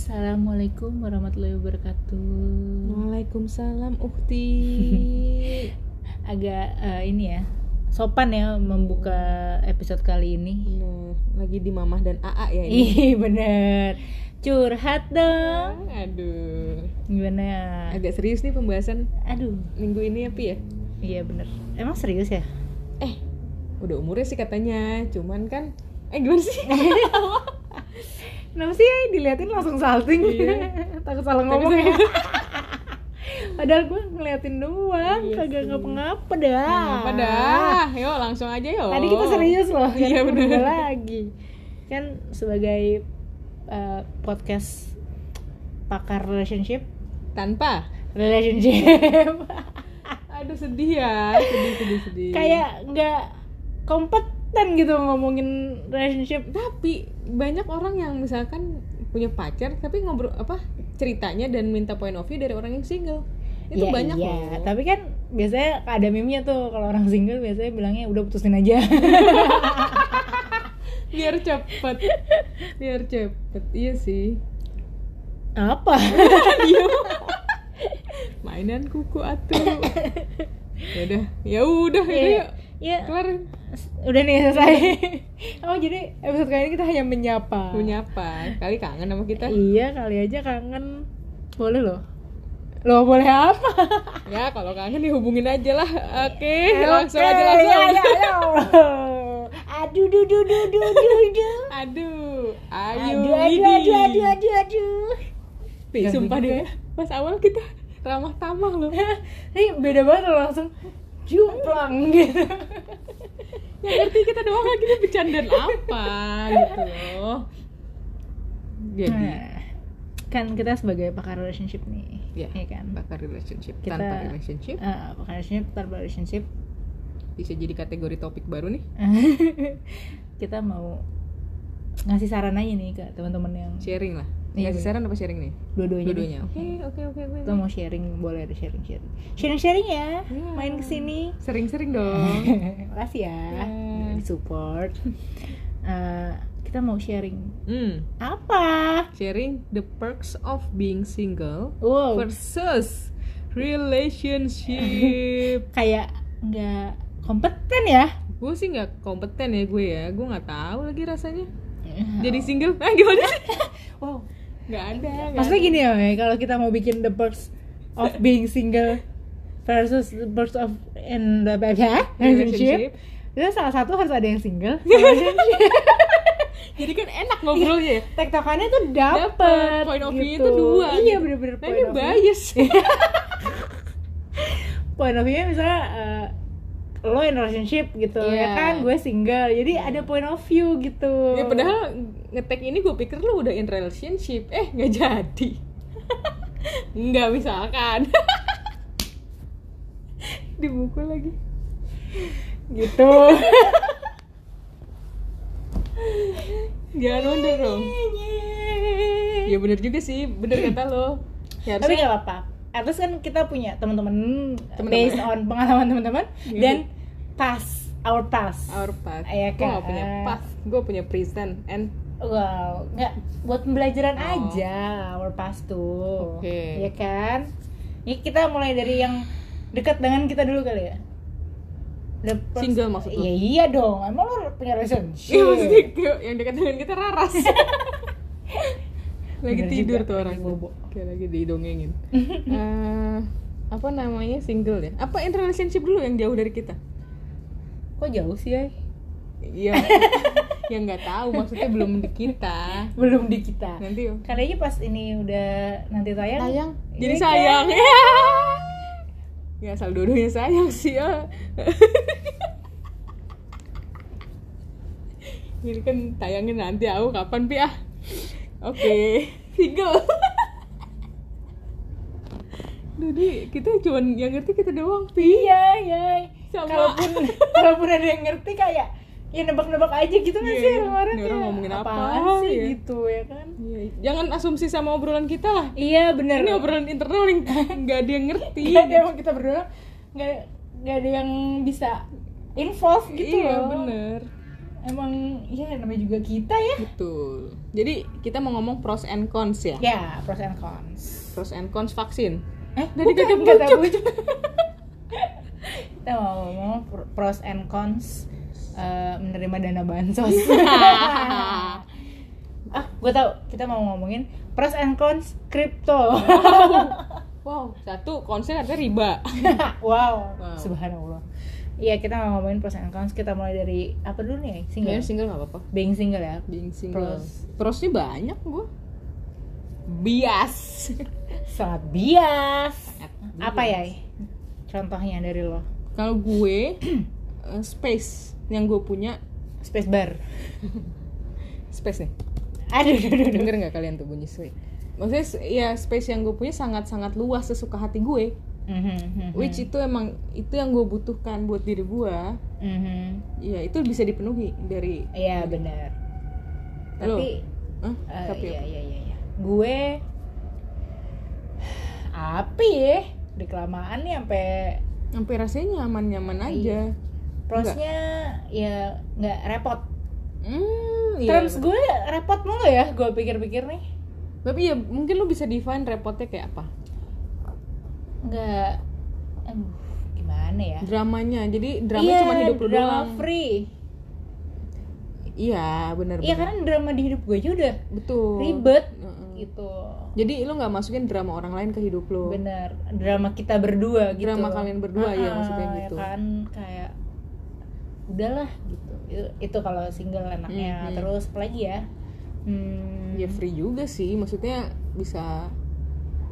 Assalamualaikum warahmatullahi wabarakatuh. Waalaikumsalam Ukti. Agak eh, ini ya sopan ya membuka episode kali ini. Nah, lagi di Mamah dan AA ya ini. Ih bener curhat dong. Aduh. Gimana? Agak serius nih pembahasan Aduh, minggu ini apa ya? iya bener. Emang serius ya? Eh, udah umurnya sih katanya. Cuman kan eh gimana sih? Kenapa sih ya diliatin langsung salting? Iya. Takut salah ngomong ya. Padahal gue ngeliatin doang, Iya kagak ngapa-ngapa dah. Apa dah? Yuk langsung aja yuk. Tadi kita serius loh, Iya, bener. lagi. Kan sebagai uh, podcast pakar relationship, Tanpa. relationship Aduh sedih ya, sedih sedih sedih. kayak nggak kompeten gitu ngomongin relationship. tapi banyak orang yang misalkan punya pacar tapi ngobrol apa ceritanya dan minta point of view dari orang yang single itu Ya, banyak iya. loh Tapi kan biasanya ada meme-nya tuh kalau orang single biasanya bilangnya udah putusin aja. biar cepet biar cepet iya sih Apa? Diem. mainan kuku atuh ya udah ya udah Iya. Ya Ya, kelar udah nih selesai. oh jadi episode kali ini kita hanya menyapa. menyapa. Kali kangen sama kita. Iya kali aja kangen. Boleh loh. Loh boleh apa? ya kalau kangen dihubungin aja lah. Oke Eh, langsung oke, aja langsung ya, ya, ya. Aduh duh duh duh duh duh duh aduh Aduh. Ayo aduh aduh aduh aduh aduh Nih, Gak sumpah deh. pas awal kita ramah tamah loh. Ini beda banget loh langsung Jumplang. Gitu yang ngerti kita doang lagi nih bercandaan apa gitu loh. Jadi Nah, Kan kita sebagai pakar relationship nih ya Iya kan? bakar relationship. Kita- tanpa relationship. Eh, Pakar relationship tanpa relationship. Bisa jadi kategori topik baru nih. Kita mau ngasih saran aja nih ke teman-teman yang sharing lah Iya, ngasih bener. saran apa sharing nih? Dua-duanya dua-duanya oke oke oke oke kita mau sharing boleh ada sharing sharing. Sharing sharing ya Ya. main ke sini sering-sering dong. Makasih ya Ya. di support Eh, kita mau sharing. Hmm. Apa? Sharing the perks of being single wow. versus relationship. Kayak nggak kompeten ya? Gue sih nggak kompeten ya gue ya. Gue nggak tahu lagi rasanya. Jadi single? Ah gimana sih? Wow nggak ada nggak maksudnya ada. gini ya kalau kita mau bikin the perks of being single versus the perks of in the ya, relationship itu salah satu harus ada yang single. Relationship. jadi kan enak ngobrolnya ya? Tektokannya tuh dapet, Dapet, point of view-nya tuh dua, iya gitu. bener-bener nah point ini of view. bias. Point of view misalnya eh, lo in relationship gitu ya Iya. kan? Gue single. Jadi ada point of view gitu. Ya padahal ngetek ini gue pikir lu udah in relationship. Eh nggak jadi. Nggak misalkan. Dibukul lagi. Gitu. Jangan mundur dong. Ya bener juga sih. Bener kata lo. Ya tapi harusnya gak apa-apa. At least kan kita punya teman-teman based on pengalaman teman-teman. Iya. dan past our past. Our gue gak kan? punya path gue punya present and wow nggak buat pembelajaran Oh. aja our past tuh Oke. ya kan ini kita mulai dari yang dekat dengan kita dulu kali ya The pers- Single maksud lu? Iya iya dong, emang lo punya relationship Iya maksudnya yang dekat dengan kita raras Lagi Bener tidur juga, tuh orang bobo. Kayak lagi didongengin Eh, Apa namanya single ya? Apa in relationship dulu yang jauh dari kita? Kok jauh sih ya? Iya Yang nggak tahu. Maksudnya belum di kita. Belum di kita. Nanti Kali aja pas ini udah nanti tayang sayang Iya Jadi kan? sayang. Ya asal dua-duanya sayang sih ya. Ini kan tayangin nanti aku kapan pi ah? Oke. Single Jadi kita cuman yang ngerti kita doang pi. Iya iya. Kalaupun Kalaupun ada yang ngerti kayak Ya nebak-nebak aja gitu nggak Iya, sih iya. orang-orang Ini orang kayak, ngomongin apa, sih? iya. gitu ya kan? Iya, Jangan asumsi sama obrolan kita lah. Iya bener. Ini obrolan internal yang nggak ada yang ngerti. Gak ada emang kita berdua. Nggak nggak ada yang bisa involve gitu Iya loh. bener. Emang ya namanya juga kita ya. Betul. Jadi kita mau ngomong pros and cons ya? Ya pros and cons. Pros and cons vaksin. Eh Dari kata bujuk. kita mau ngomong pr- pros and cons eh, menerima dana bansos. Ah gue tau kita mau ngomongin pros and cons kripto wow. Satu konsnya katanya riba. Wow. Wow. subhanallah. Iya kita mau ngomongin pros and cons. Kita mulai dari apa dulu nih single? Kayaknya single nggak apa-apa. Being single ya? Being single. Pros. prosnya banyak gua. Bias. Sangat bias. Sangat apa bias. ya contohnya dari lo. Kalau gue eh, space yang gue punya. Space bar. Space nih aduh aduh, aduh, denger nggak kalian tuh bunyi space maksudnya ya space yang gue punya sangat sangat luas sesuka hati gue. Mhm, mhm, which itu emang itu yang gue butuhkan buat diri gue mhm. ya itu bisa dipenuhi dari iya benar. Tapi Hah? eh, Tapi iya iya iya iya. gue apa ya? Di kelamaan nih sampai sampai rasanya nyaman-nyaman aja prosnya ya nggak repot. Hmm iya terus gue repot mulu ya gue pikir-pikir nih. Tapi ya mungkin lu bisa define repotnya kayak apa? Nggak aduh, gimana ya? Dramanya jadi drama iya, cuma hidup lu drama doang. free. Iya benar iya karena drama di hidup gue aja udah betul. ribet Heeh. gitu. Jadi lu nggak masukin drama orang lain ke hidup lu? Bener drama kita berdua gitu. Drama kalian berdua, iya, Ah, maksudnya ya gitu. kan kayak udahlah gitu. Itu, itu kalau single enaknya Mhm. terus apa lagi ya? Hmm, ya free juga sih. Maksudnya bisa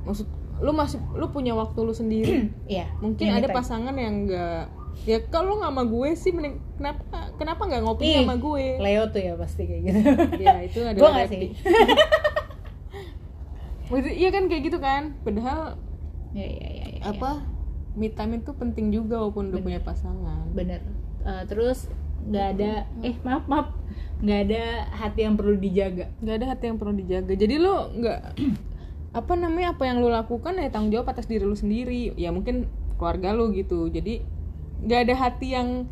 maksud lu masih lu punya waktu lu sendiri. Iya. Mungkin ada time. pasangan yang enggak ya kalau nggak sama gue sih mending kenapa kenapa nggak ngopi Ih, sama gue? Leo tuh ya pasti kayak gitu. Ya itu adalah gue nggak sih. Maksud- iya kan kayak gitu kan? Padahal ya ya ya, ya, ya. apa me time itu penting juga walaupun udah punya pasangan. Bener Eh, terus nggak ada eh maaf maaf. Nggak ada hati yang perlu dijaga. Nggak ada hati yang perlu dijaga. Jadi lo nggak apa namanya apa yang lo lakukan ya tanggung jawab atas diri lo sendiri. Ya mungkin keluarga lo gitu. Jadi nggak ada hati yang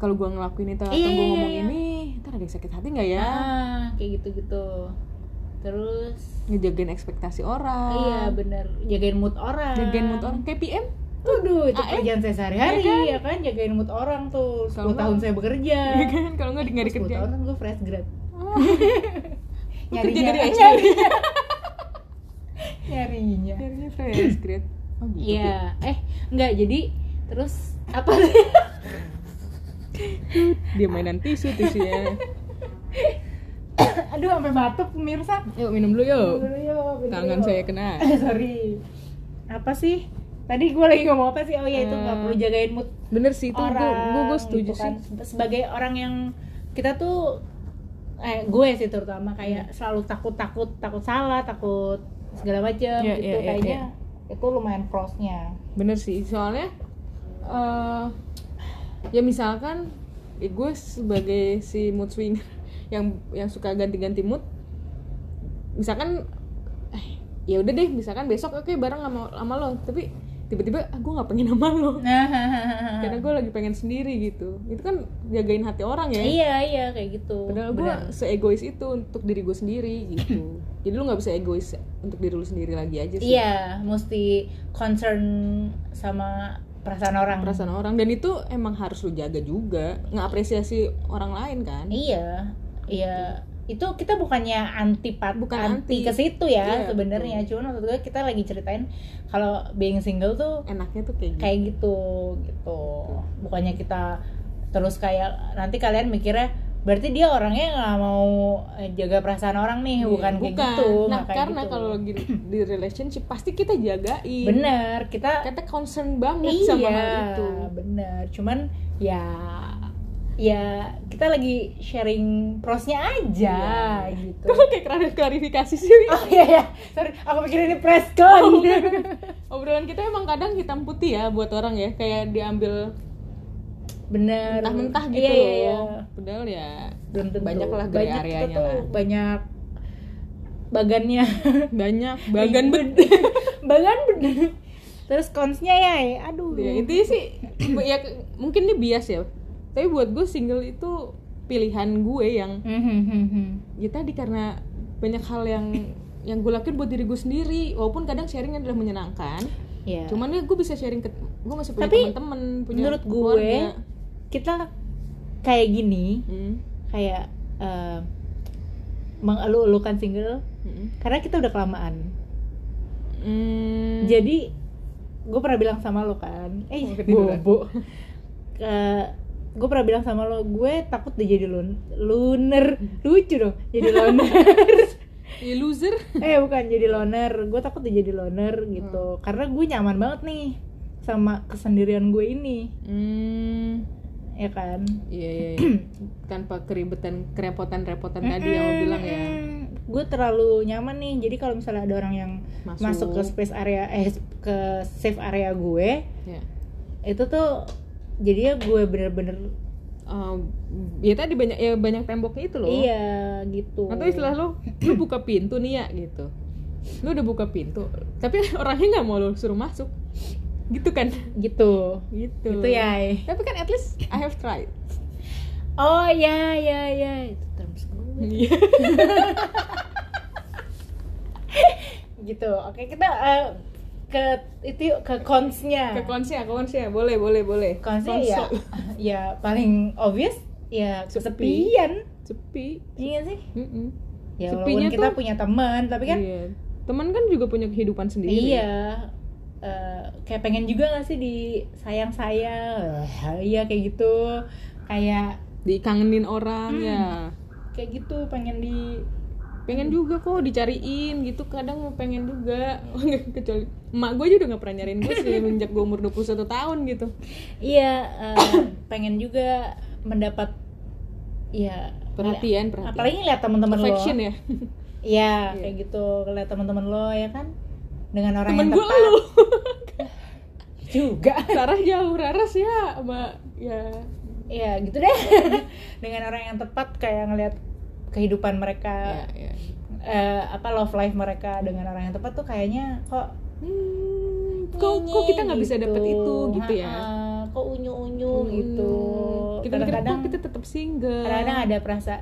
kalau gua ngelakuin itu atau Iya, gua iya, ngomong iya. ini ntar ada yang sakit hati nggak ya? Ah kayak gitu gitu terus ngejagain ekspektasi orang. Iya bener. Jagain mood orang. Jagain mood orang. Kayak PM Waduh, itu AM, kerjaan saya sehari-hari. Iya ya kan? Jagain mood orang tuh. 10 Kalau tahun saya bekerja. Ya kan? Kalau nggak di- nggak 10 dikerjain tahun kan gue fresh grad. Oh. Dari SD nyarinya. Nyarinya. Nyarinya fresh grade oh gitu. Iya. Eh enggak jadi terus apa? Sih dia mainan tisu tisunya aduh sampai batuk pemirsa. Yuk minum dulu yuk. Dulu yuk, minum tangan saya kena. Sorry. Apa sih tadi gue lagi ngomong apa sih? Oh ya itu nggak Eh, perlu jagain mood bener sih itu gue gue setuju gitu sih. Kan. sebagai orang yang kita tuh eh gue sih terutama kayak selalu takut takut takut salah takut segala macam Iya, gitu iya, iya, kayaknya itu lumayan prosnya bener sih soalnya eh ya misalkan ya gue sebagai si mood swinger yang yang suka ganti-ganti mood misalkan eh, ya udah deh misalkan besok oke bareng sama sama lo. Tapi tiba-tiba ah, gue nggak pengen sama lo. Karena gue lagi pengen sendiri gitu. Itu kan jagain hati orang ya. Iya iya kayak gitu. Padahal gue seegois itu untuk diri gue sendiri gitu. Jadi lu nggak bisa egois untuk diri lu sendiri lagi aja sih. Iya mesti concern sama perasaan orang. Perasaan orang. Dan itu emang harus lu jaga juga. Ngapresiasi orang lain kan? Iya iya itu kita bukannya anti pat Bukan anti anti. ke situ ya Iya, sebenarnya. cuman maksud gue kita lagi ceritain kalau being single tuh enaknya tuh kayak gitu kayak gitu. gitu bukannya kita terus kayak nanti kalian mikirnya berarti dia orangnya nggak mau jaga perasaan orang nih Iya, bukan kayak gitu nah kayak karena gitu. kalau lagi di relationship pasti kita jagain. Bener kita kita concern banget iya sama hal itu. bener. Cuman ya ya kita lagi sharing prosnya aja gitu. Kok kayak kerana klarifikasi sih oh iya ya sorry aku pikir ini press con. Obrolan kita emang kadang hitam putih ya buat orang ya kayak diambil bener. mentah-mentah gitu Iya, iya, iya. loh padahal ya belum tentu. banyak lah gray Banyak areanya lah. banyak bagannya. Banyak bagan bet bagan bener terus konsnya ya aduh. Ya itu sih ya mungkin ini bias ya tapi buat gue single itu pilihan gue yang Hmm, hmm, hmm, ya tadi karena banyak hal yang yang gue lakuin buat diri gue sendiri walaupun kadang sharing adalah menyenangkan Iya. cuman ya gue bisa sharing ke gue masih punya teman-teman punya menurut gue keluarga. kita kayak gini Hmm, kayak eh, mengeluh-elukan single hmm, karena kita udah kelamaan hmm. jadi gue pernah bilang sama lo kan eh Oh, ketiduran. Gue pernah bilang sama lo gue takut deh jadi lun luner. Lucu dong jadi loner. Ya, loser. Eh bukan jadi loner. Gue takut deh jadi loner gitu. Karena gue nyaman banget nih sama kesendirian gue ini. Hmm. ya kan? Iya, iya, iya. tanpa keribetan kerepotan-repotan tadi yang lo bilang ya. Gue terlalu nyaman nih. Jadi kalau misalnya ada orang yang Masuk. masuk, ke space area eh ke safe area gue ya. itu tuh jadinya gue bener-bener Eh, ya tadi banyak ya banyak temboknya itu loh. Iya gitu. Atau istilah lo lu buka pintu nih ya gitu. Lu udah buka pintu tapi orangnya nggak mau lo suruh masuk. Gitu kan? Gitu. Gitu. Gitu ya eh. tapi kan at least I have tried. Oh ya ya ya. Itu terms gue. Iya. gitu. Oke kita eh, ke itu yuk, ke consnya. Ke konsnya ke konsnya boleh boleh boleh. Consnya ya ya paling obvious ya Sepi. kesepian. Sepi. Iya sih? Mm-mm. ya Sepinya walaupun kita tuh- punya teman tapi kan Iya. teman kan juga punya kehidupan sendiri. Iya. Eh, kayak pengen juga gak sih di sayang sayang iya kayak gitu. Kayak dikangenin orang Hmm. ya kayak gitu pengen di pengen juga kok dicariin gitu kadang mau pengen juga. Kecuali emak gue aja udah gak pernah nyariin gue sih menjak gue umur 21 tahun gitu. Iya eh, pengen juga mendapat ya perhatian perhatian. apalagi ngeliat teman-teman lo. Ya? Iya, Iya. kayak gitu ngeliat teman-teman lo ya kan? Dengan orang temen yang gue tepat. lu juga. Sarah jauh Raras ya sama ya. Iya gitu deh. Dengan orang yang tepat kayak ngeliat kehidupan mereka ya. eh, apa love life mereka dengan orang yang tepat tuh kayaknya kok Hmm, kok kok kita nggak bisa dapet itu gitu ya? Kok unyu unyu Hmm, gitu. Kita kadang-kadang kok kita tetap single. kadang-kadang ada perasa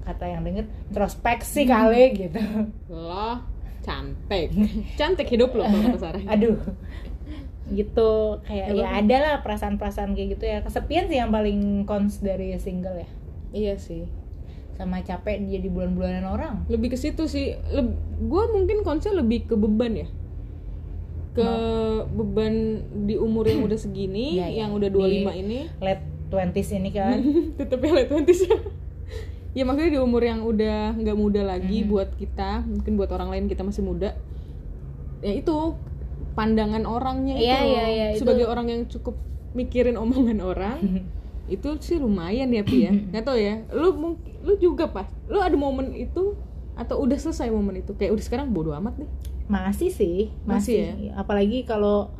kata yang denger introspeksi Hmm. kali gitu. Loh cantik. Cantik hidup lo kalau kata Sarah. Aduh. Gitu kayak Ya, ya ada lah perasaan-perasaan kayak gitu ya. Kesepian sih yang paling cons dari single ya. Iya sih sama capek dia di bulan-bulanan orang? Lebih ke situ sih. Gue mungkin konsep lebih ke beban ya. Ke beban di umur yang udah segini Iya, iya. yang udah Di- 25 ini. late 20s ini kan. Tetep ya late 20s ya maksudnya di umur yang udah nggak muda lagi Mhm. buat kita mungkin buat orang lain kita masih muda. Ya itu pandangan orangnya itu Iya, loh. iya, iya, itu- sebagai orang yang cukup mikirin omongan orang itu sih lumayan ya Pi ya. Nggak tau ya. Lu mungkin lu juga pas lu ada momen itu atau udah selesai momen itu? Kayak udah sekarang bodo amat deh. Masih sih. Masih masih, apalagi kalau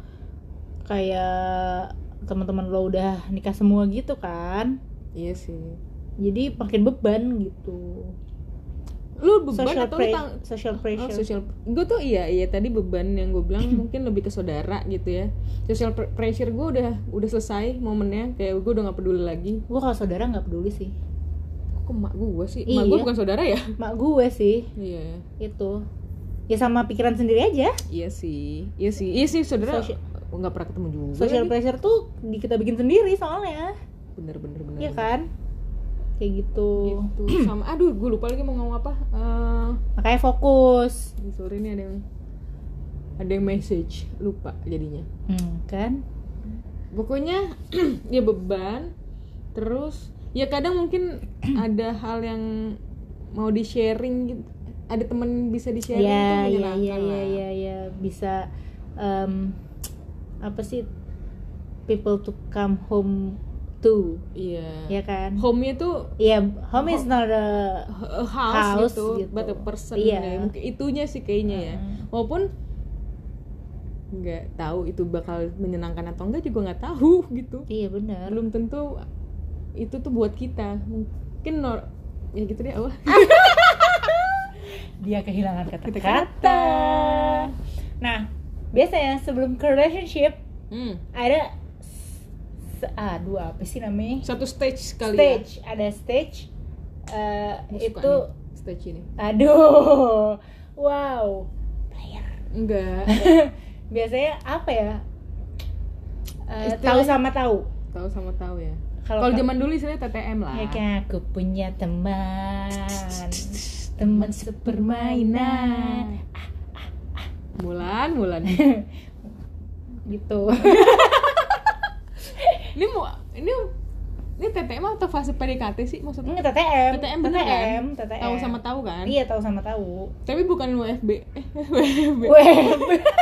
kayak teman-teman lo udah nikah semua gitu kan. Iya sih. Jadi makin beban gitu lu beban social, atau lu tang- social Oh, pressure. social gue tuh iya iya tadi beban yang gue bilang mungkin lebih ke saudara gitu ya. Social pr- pressure gue udah udah selesai momennya kayak gue udah nggak peduli lagi. Gue kalau saudara nggak peduli sih. Kok emak gue sih? Emak gue Iya. bukan saudara ya? Mak gue sih. Iya. Itu. Ya sama pikiran sendiri aja. Iya sih iya sih iya sih saudara nggak pernah ketemu juga social lagi. pressure tuh kita bikin sendiri soalnya. Bener bener bener Iya bener. Kayak gitu. Gitu. Sama aduh gue lupa lagi mau ngomong apa. Eh, makanya fokus. Sorry nih ada yang ada yang message lupa jadinya. Hmm, kan? Pokoknya ya beban terus ya kadang mungkin ada hal yang mau di sharing gitu ada temen bisa di sharing tuh ya ya menyenangkan ya ya lah. ya ya. Bisa em, apa sih people to come home to iya ya kan home-nya tuh Iya, home is not a a house, House gitu, gitu. but a person Iya. ya. mungkin itunya sih kayaknya ya Hmm. walaupun nggak tahu itu bakal menyenangkan atau enggak juga nggak tahu gitu iya benar. belum tentu itu tuh buat kita mungkin nor ya gitu deh Allah Dia kehilangan Kata-kata. kata-kata. Nah, biasanya sebelum ke relationship hmm. ada se- aduh apa sih namanya? Satu stage sekali stage ada stage ya Gua suka itu nih stage ini. Aduh wow player. Enggak. Biasanya apa ya? Istilahnya- tahu sama tahu? Tahu sama tahu ya. Kalau kalau ka- zaman dulu istilahnya TTM lah. Ya kan aku punya teman teman sepermainan Mulan Mulan. Gitu ini mau ini ini TTM atau fase PDKT sih maksudnya? Ini TTM TTM bener kan? TTM tahu sama tahu kan? Iya tahu sama tahu. Tapi bukan WFB eh WFB WB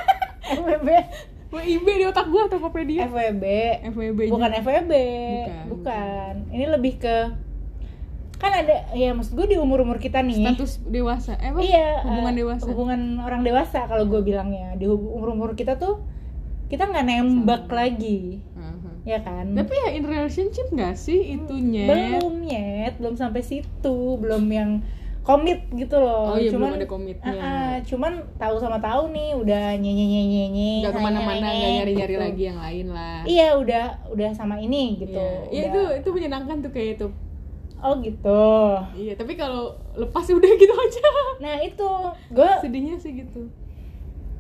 FWB WIB di otak gua Tokopedia FWB FWB bukan FWB Bukan. bukan. Ini lebih ke kan ada ya maksud gue di umur umur kita nih. Status dewasa. Eh apa? iya hubungan eh, dewasa. hubungan orang dewasa kalau gue bilangnya. Di umur umur kita tuh kita nggak nembak lagi. Aha. Ya kan? Tapi ya in relationship gak sih itunya? Belum nyet belum sampai situ belum yang komit gitu loh. Oh iya, cuman belum ada komitnya. Ah, ah, cuman tahu sama tahu nih udah nyenye nyenye nyenye nggak ke mana-mana nggak nyari-nyari gitu. lagi yang lain lah. Iya udah udah sama ini gitu. Iya, Udah- itu itu menyenangkan tuh kayak itu. Oh gitu. Iya tapi kalau lepas ya udah gitu aja. Nah itu. Gue sedihnya sih gitu.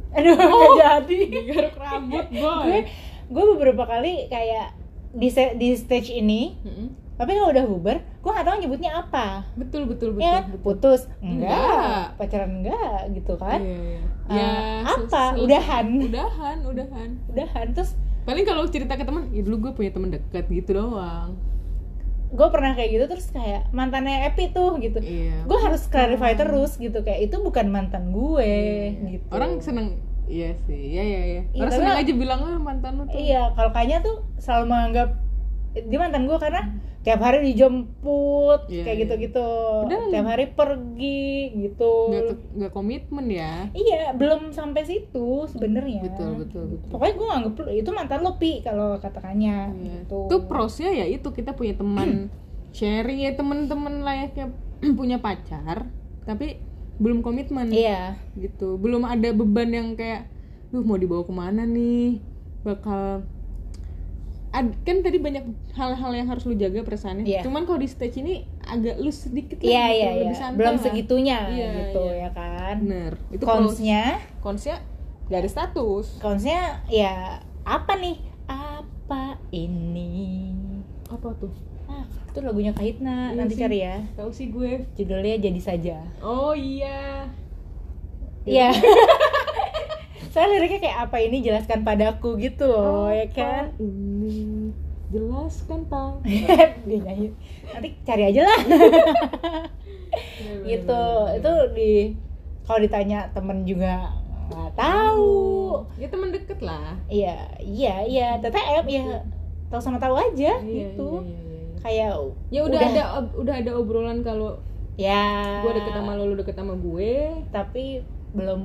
Aduh nggak jadi. Digaruk rambut boy. gue beberapa kali kayak di di stage ini Mm-mm. tapi kalau udah bubar gue nggak tahu nyebutnya apa betul betul betul, ya betul. putus enggak, Enggak. pacaran enggak gitu kan Iya, iya. Eh, ya apa? selesai. Udahan. udahan udahan udahan terus paling kalau cerita ke teman ya dulu gue punya teman dekat gitu doang gue pernah kayak gitu terus kayak mantannya Epi tuh gitu iya gue harus clarify terus gitu kayak itu bukan mantan gue Iya. gitu orang seneng iya sih iya iya iya. Iya, orang tapi- seneng aja bilang "Ah, mantan lu tuh. Iya kalau kayaknya tuh selalu menganggap dia mantan gue karena tiap hari dijemput Iya, kayak iya. gitu-gitu. Padahal- tiap hari pergi gitu. Nggak ke- nggak komitmen ya. Iya belum sampai situ sebenarnya. Betul betul betul. Pokoknya gue nganggep lu itu mantan lo pi kalau katakannya Iya. gitu. Itu prosnya ya itu kita punya teman sharing ya teman-teman layaknya punya pacar tapi belum komitmen. Iya. Gitu. Belum ada beban yang kayak duh mau dibawa ke mana nih? Bakal Ad- kan tadi banyak hal-hal yang harus lu jaga perasaannya. Iya. cuman kalau di stage ini agak lu sedikit lah iya gitu, iya lebih iya. santai belum lah. segitunya Iya, gitu iya. ya kan? Bener. Itu konsnya konsnya gak ada status. Konsnya ya apa nih? Apa ini? Apa tuh itu lagunya Kahitna Iya nanti sih. cari ya tahu sih gue judulnya jadi saja oh iya Iya. Soalnya liriknya kayak apa ini jelaskan padaku gitu loh, ya kan? Apa ini jelaskan pak Dia nyanyi. Nanti cari aja lah. gitu. Itu di kalau ditanya temen juga nggak tahu. ya teman deket lah Iya, iya, iya. TTM ya tahu sama tahu aja Iya, gitu. iya, iya, iya. Kayak ya udah, ada ob- udah ada obrolan kalau ya. gue deket sama lo lo deket sama gue. Tapi belum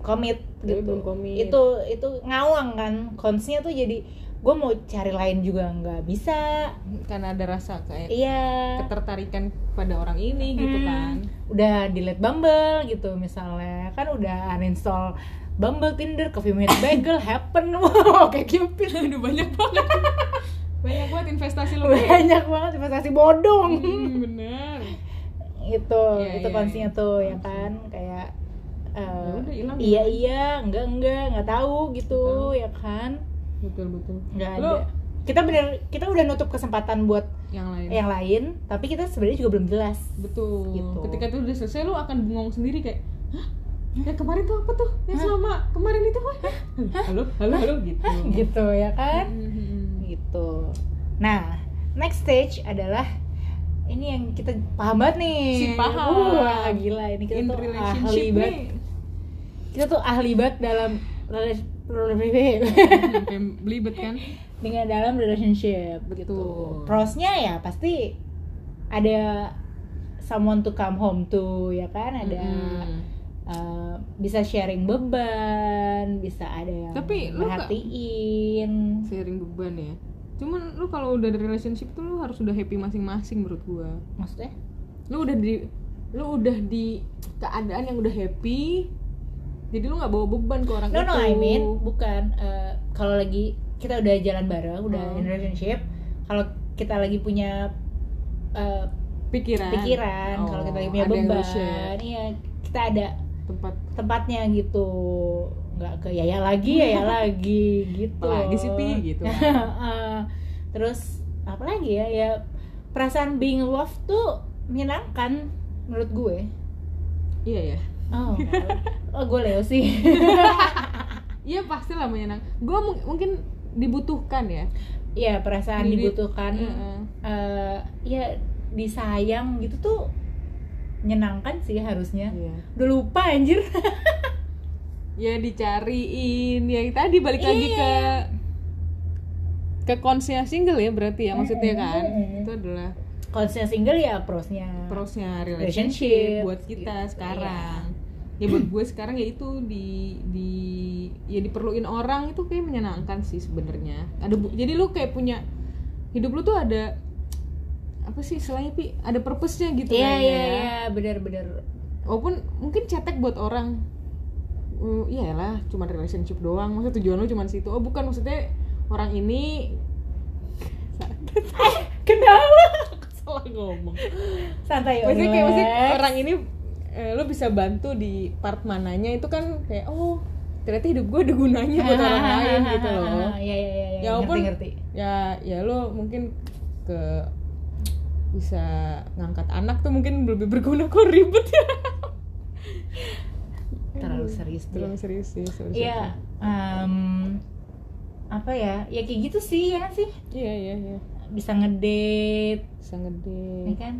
komit gitu. belum komit. itu itu ngawang kan. Konsnya tuh jadi gue mau cari lain juga nggak bisa. Karena ada rasa kayak iya. ketertarikan pada orang ini gitu Hmm. kan. Udah delete Bumble gitu misalnya. Kan udah uninstall Bumble, Tinder, Coffee Mate Bagel, Happen, wow, kayak Cupid. Aduh banyak banget banyak banget investasi lo banyak banget investasi bodong. Hmm, bener. Itu Iya, itu iya, konsnya iya. tuh ya kan? Kayak eh, Ya udah, hilang, iya hilang. iya enggak enggak nggak tahu gitu tahu. ya kan? Betul betul. Nggak Lo ada. Kita bener kita udah nutup kesempatan buat yang lain. yang lain tapi kita sebenarnya juga belum jelas. Betul. Gitu. ketika itu udah selesai lo akan bengong sendiri kayak hah? Ya kemarin tuh apa tuh? Yang selama kemarin itu apa? Halo halo halo gitu. Gitu ya kan? Mhm. Gitu. Nah next stage adalah ini yang kita paham banget nih. Si paham. wah gila ini kita in tuh ahli banget. kita tuh ahli banget dalam relationship belibet kan dengan dalam relationship gitu Betul. prosnya ya pasti ada someone to come home to ya kan? Ada Mm-mm. uh, bisa sharing beban bisa ada yang Tapi lu sharing beban ya cuman lu kalau udah ada relationship tuh lu harus udah happy masing-masing menurut gua. Maksudnya? Lu udah di lu udah di keadaan yang udah happy jadi lu nggak bawa beban ke orang no itu no I mean bukan uh, kalau lagi kita udah jalan bareng udah Hmm. in relationship kalau kita lagi punya uh, pikiran. pikiran kalau kita lagi punya Oh, beban iya kita ada tempat. tempatnya gitu nggak ke yaya lagi yaya lagi gitu. Apalagi sih, Pi, gitu. Eh, terus apa lagi ya ya perasaan being loved tuh menyenangkan menurut gue. Iya ya. Oh oh gue Leo sih. Iya pasti lah menyenang. Gue mungkin dibutuhkan ya. Iya perasaan Diri- dibutuhkan. Heeh. eh, ya disayang gitu tuh menyenangkan sih harusnya. Iya. udah lupa anjir ya dicariin. Yang tadi balik lagi Iya. ke ke konsnya single ya berarti ya maksudnya kan? Itu adalah konsnya single ya prosnya. prosnya Relationship, relationship buat kita gitu, sekarang. Ya buat gue sekarang ya itu di di ya diperluin orang itu kayak menyenangkan sih sebenarnya. Ada bu- jadi lu kayak punya hidup lu tuh ada apa sih istilahnya pi? Ada purpose-nya gitu iya kayaknya iya ya. iya benar-benar walaupun mungkin cetek buat orang uh, iyalah cuma relationship doang. Maksudnya tujuan lu cuma situ. Oh bukan maksudnya orang ini kenapa? Salah ngomong. Santai maksudnya kayak maksudnya orang ini eh, lu bisa bantu di part mananya itu kan kayak oh ternyata hidup gue ada gunanya buat orang lain gitu loh. Iya iya iya Ya, ngerti walaupun- ngerti. ya ya lo mungkin ke bisa ngangkat anak tuh mungkin lebih berguna kok ribet ya terlalu terlalu serius sih Iya, em, apa ya? Ya kayak gitu sih ya sih. iya iya iya Bisa ngedate, bisa ya ngede kan?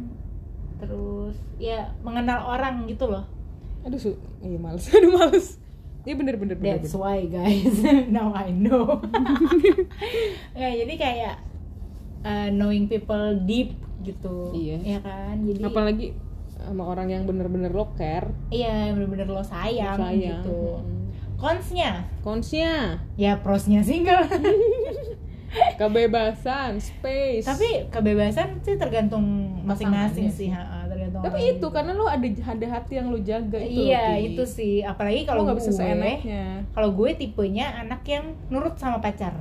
Terus ya mengenal orang gitu loh. aduh su iya males aduh males iya bener bener bener, That's bener. why guys, now I know. ya jadi kayak uh, knowing people deep gitu. Iya. Ya kan? Jadi apalagi sama orang yang bener-bener lo care iya bener-bener lo sayang, sayang gitu. Mm. Konsnya, konsnya ya prosnya single. kebebasan space Tapi kebebasan sih tergantung masing-masing sih, ha, tergantung. tapi orang itu karena lo ada ada hati yang lo jaga itu iya loh, Pi. itu sih apalagi Lo kalau nggak gue bisa seenaknya kalau gue tipenya anak yang nurut sama pacar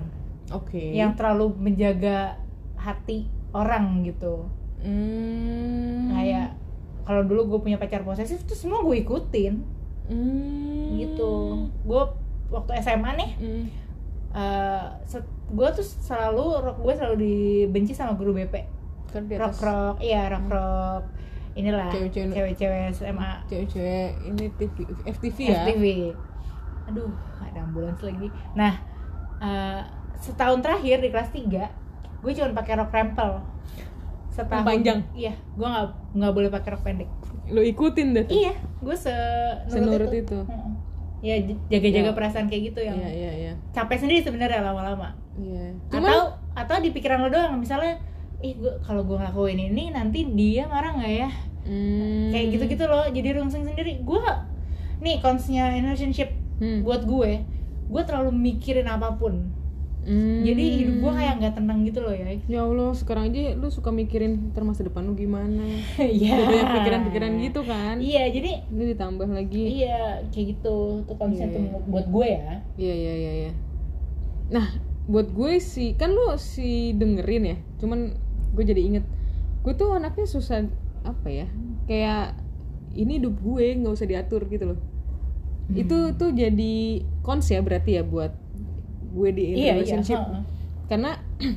oke yang terlalu menjaga hati orang gitu Hmm. Kalau dulu gue punya pacar posesif tuh semua gue ikutin Hmm. gitu gue waktu SMA nih Hmm. eh, set- gue tuh selalu rock gue selalu dibenci sama guru BP kan rock rock iya rock rock inilah Cewek-cewek- SMA cewek-cewek ini TV FTV ya FTV. Aduh, ada ambulans lagi. Nah, eh, setahun terakhir di kelas 3 gue cuma pakai rok rempel. Setahun panjang? Iya, gue nggak nggak boleh pakai rok pendek. lo ikutin deh tuh Iya, gue se Senurut itu. Heeh. Ya j- jaga-jaga Ya. perasaan kayak gitu yang iya iya iya capek sendiri sebenarnya lama-lama. iya Atau atau di pikiran lo doang misalnya ih gue kalau gue ngelakuin ini nanti dia marah nggak ya hmm. kayak gitu-gitu loh jadi rungsing sendiri gue nih konsnya relationship Hmm. buat gue gue terlalu mikirin apa pun Hmm. jadi hidup gue kayak nggak tenang gitu loh ya ya Allah sekarang aja lu suka mikirin ntar masa depan lu gimana iya Udah banyak pikiran-pikiran gitu kan iya jadi ini ditambah lagi iya kayak gitu tuh konsep Iya. tuh buat gue ya Iya iya iya iya. Nah, buat gue sih kan lu si dengerin ya. Cuman gue jadi inget gue tuh anaknya susah apa ya? Kayak ini hidup gue nggak usah diatur gitu loh. Hmm. Itu tuh jadi cons ya berarti ya buat gue di iya relationship. iya. Karena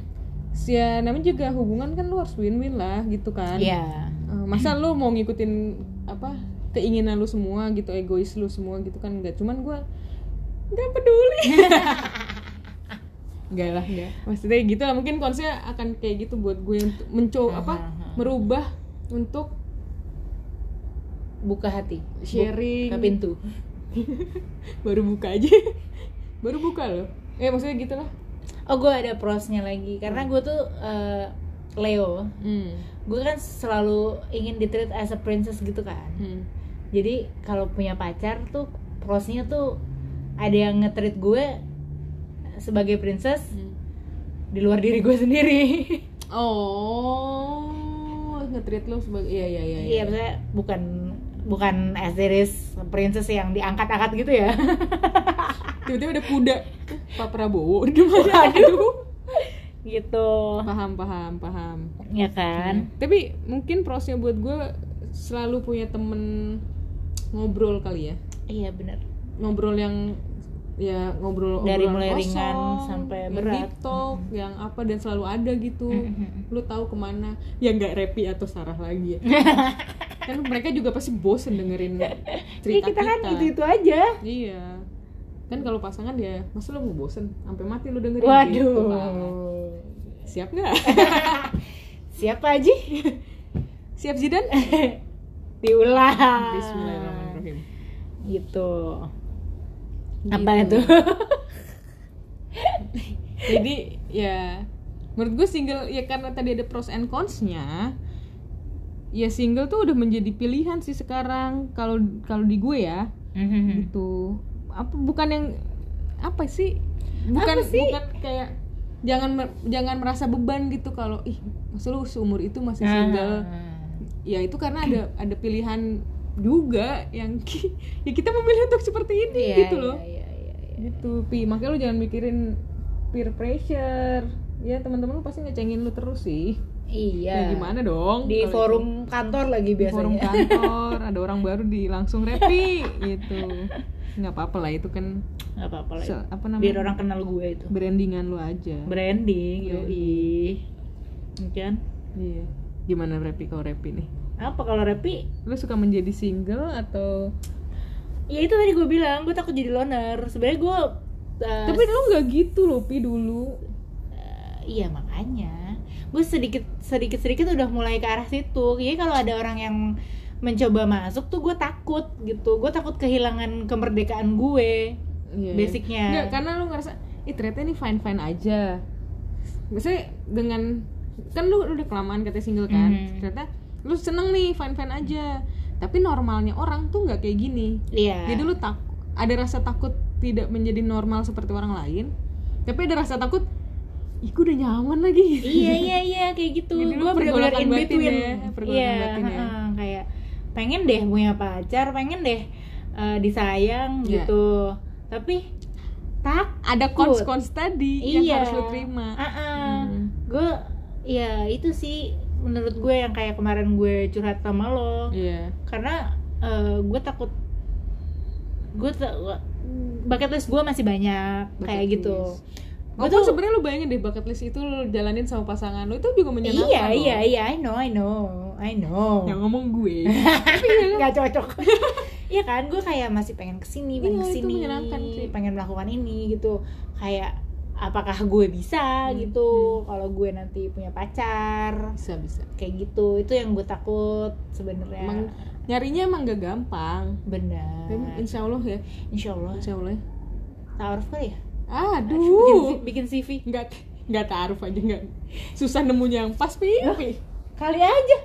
ya namanya juga hubungan kan lu harus win-win lah gitu kan. iya. Eh, masa lu mau ngikutin apa keinginan lu semua gitu egois lu semua gitu kan enggak cuman gue nggak peduli. Enggak lah enggak maksudnya gitu lah mungkin konsepnya akan kayak gitu buat gue untuk mencoba apa merubah untuk buka hati. Sharing. buka pintu. Baru buka aja. Baru buka loh eh maksudnya gitu lah oh gue ada prosnya lagi. Karena gue tuh eh, Leo. Hmm. gue kan selalu ingin di treat as a princess gitu kan. Hmm. jadi kalau punya pacar tuh prosnya tuh ada yang nge-treat gue sebagai princess Hmm. di luar diri gue sendiri. Oh nge-treat lu sebagai iya iya iya iya maksudnya bukan bukan as there is princess yang diangkat-angkat gitu ya tiba-tiba ada kuda. Pak Prabowo. Di aduh gitu. Paham paham paham. Ya kan? Tapi mungkin prosnya buat gue selalu punya temen ngobrol kali ya. Iya benar ngobrol yang ya ngobrol Dari mulai kosong, ringan sampai yang berat. deep talk, yang apa dan selalu ada gitu. Mm-mm. lu tahu ke mana? Ya nggak repi atau sarah lagi ya. Kan mereka juga pasti bosen dengerin ya cerita kita kan itu itu aja. Iya kan kalau pasangan ya masa lu mau bosen? Sampai mati lu dengerin. Gitu, kan. waduh siap nggak? Siapa aja siap Zidan? Diulang. Bismillahirrahmanirrahim. Gitu. Gitu. apa itu? Jadi ya menurut gue single ya karena tadi ada pros and cons-nya ya single tuh udah menjadi pilihan sih sekarang kalau kalau di gue ya. Mhm. gitu apa bukan yang apa sih bukan Apa sih? bukan kayak jangan jangan merasa beban gitu kalau ih masa lu seumur itu masih single Ah. ya itu karena ada ada pilihan juga yang ya kita memilih untuk seperti ini Iya, gitu iya, loh iya, iya, iya. gitu pi makanya lu jangan mikirin peer pressure ya teman-teman lu pasti ngecengin lu terus sih iya. Ya gimana dong? Di forum kantor lagi itu? di forum biasanya. kantor ada orang baru di langsung repi gitu. Nggak apa-apa lah itu kan nggak apa-apa lah. itu. apa namanya? Biar orang kenal gue itu. Brandingan lu aja. Branding yoi. Kan? Iya. Gimana repi kalau repi nih? Apa kalau Repi? Lu suka menjadi single atau ya itu tadi gue bilang gue takut jadi loner. Sebenarnya gue uh, tapi lu nggak gitu loh pi dulu. Uh, iya makanya gue sedikit sedikit sedikit udah mulai ke arah situ. Jadi kalau ada orang yang mencoba masuk tuh gue takut gitu. Gue takut kehilangan kemerdekaan gue Iya. Basicnya. Nggak, karena lu ngerasa ih ternyata ini fine fine aja. Misalnya dengan kan lu udah kelamaan katanya single kan? Mhm. ternyata lu seneng nih fine fine aja. Tapi normalnya orang tuh nggak kayak gini. Iya. Jadi lu tak ada rasa takut tidak menjadi normal seperti orang lain. Tapi ada rasa takut ih gue udah nyaman lagi. Iya iya iya kayak gitu. Jadi gue pergolakan in batin between. ya, pergolakan iya batin ya. heeh, kayak pengen deh punya pacar pengen deh uh, disayang Iya. gitu. Tapi tak ada kons kons tadi yang iya. harus lu terima. Hmm. gue ya itu sih menurut gue yang kayak kemarin gue curhat sama lo. Iya. Karena uh, gue takut gue ta- bucket list gue masih banyak Bucket kayak gitu. list. Gua Walaupun tuh- sebenarnya lu bayangin deh bucket list itu lu jalanin sama pasangan lu itu juga menyenangkan iya loh. iya iya I know I know I know yang ngomong gue nggak cocok Iya kan, gue kayak masih pengen ke sini, pengen Iya, itu ke sini, sih. pengen melakukan ini gitu. Kayak apakah gue bisa Hmm, gitu? Kalau gue nanti punya pacar, bisa bisa kayak gitu. Itu yang gue takut sebenarnya. emang nyarinya emang gak gampang Benar. Insya Allah ya Insya Allah. insya Allah ya. Taruh kali ya? Aduh Bikin, bikin CV. nggak nggak taruh aja nggak susah nemunya yang pas pi pi. Kali aja.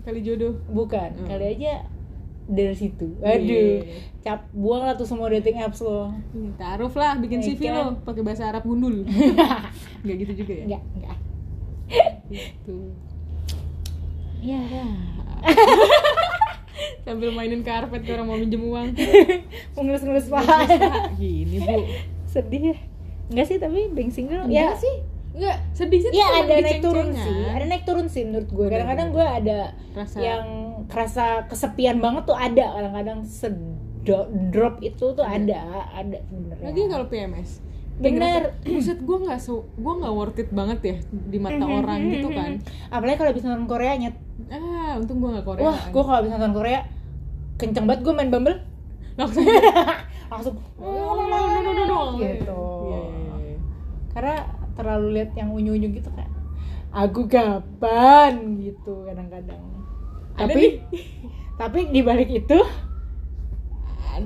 kali jodoh Bukan, Hmm. kali aja dari situ. Iya. Aduh. Cap buang lah tuh semua dating apps lo. Ini taruh lah bikin Ya CV lo pakai bahasa Arab gundul nggak gitu juga ya Enggak, enggak. gitu Iya dah. sambil mainin karpet orang mau minjem uang Mengelus-ngelus paha. gini bu sedih ya? Nggak sih tapi being single Enggak ya. sih. Nggak sedih sih ya cuma ada naik turun sih. Ada naik turun sih menurut gue kadang-kadang gue ada Rasa- yang kerasa kesepian banget tuh ada. Kadang-kadang drop itu tuh ada. ada. Sebenarnya. Lagi kalau PMS Bener. buset gue nggak so gue nggak worth it banget ya di mata Mhm, orang mhm, gitu mhm. kan. Apalagi kalau bisa nonton Korea nyet. Ah untung gue nggak Korea wah gue kalau bisa nonton Korea kenceng banget gue main Bumble. Langsung langsung gitu karena terlalu lihat yang unyu-unyu gitu kan aku kapan? Gitu kadang-kadang. Ada tapi tapi di balik itu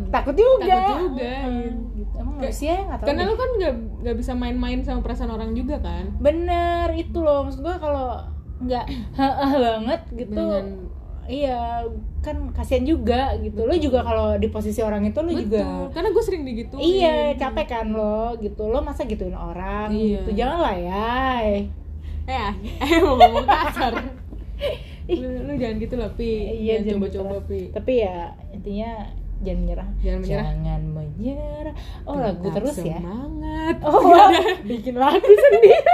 takut juga. Takut juga, Hmm, gitu. emang Kayak- manusia nggak tahu karena deh. lu kan nggak nggak bisa main-main sama perasaan orang juga kan? Bener itu loh. Maksud gua kalau nggak heeh banget gitu. Dengan- iya kan kasihan juga gitu. Lo juga kalau di posisi orang itu lo betul juga karena gue sering digituin. Iya capek kan lo gitu. Lo masa gituin orang Iya. gitu. Jangan lah ya eh ah, eh mau ngomong kasar. Lu, lu jangan gitu lah pi. Iya, jangan jangan coba-coba gitu pi. Tapi ya intinya jangan menyerah. Jangan menyerah. Jangan menyerah. oh lagu Tetap terus ya? semangat. Oh bikin lagu sendiri